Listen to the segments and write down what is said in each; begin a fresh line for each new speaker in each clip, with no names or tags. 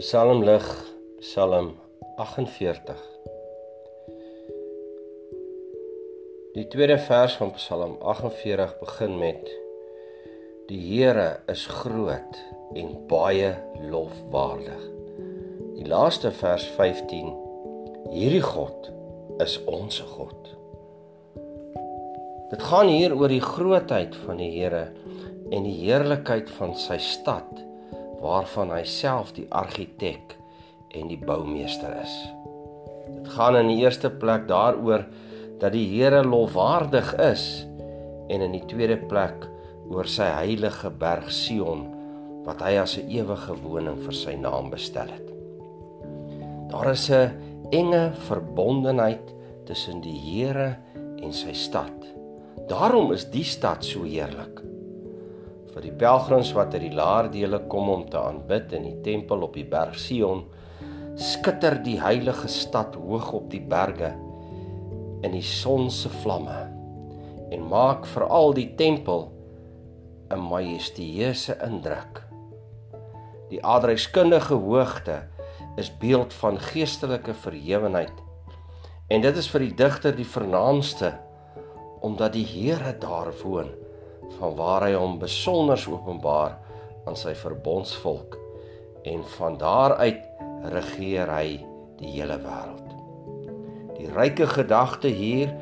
Psalm lig Psalm 48 Die tweede vers van Psalm 48 begin met Die Here is groot en baie lofwaardig. Die laaste vers 15 Hierdie God is ons God. Dit gaan hier oor die grootheid van die Here en die heerlikheid van sy stad waarvan hy self die argitek en die boumeester is. Dit gaan in die eerste plek daaroor dat die Here lofwaardig is en in die tweede plek oor sy heilige berg Sion wat hy as 'n ewige woning vir sy naam bestel het. Daar is 'n enge verbondenheid tussen die Here en sy stad. Daarom is die stad so heerlik vir die pelgrims wat uit die laer dele kom om te aanbid in die tempel op die berg Sion skitter die heilige stad hoog op die berge in die son se vlamme en maak veral die tempel 'n majestueuse indruk. Die adreskundige hoogte is beeld van geestelike verhewenheid en dit is vir die digter die vernaamste omdat die Here daar woon van waar hy hom besonder openbaar aan sy verbondsvolk en van daaruit regeer hy die hele wêreld. Die ryke gedagte hier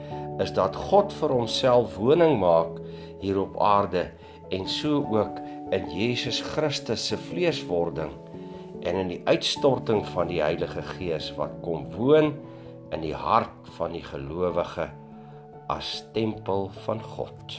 is dat God vir homself woning maak hier op aarde en so ook in Jesus Christus se vleeswording en in die uitstorting van die Heilige Gees wat kom woon in die hart van die gelowige as tempel van God.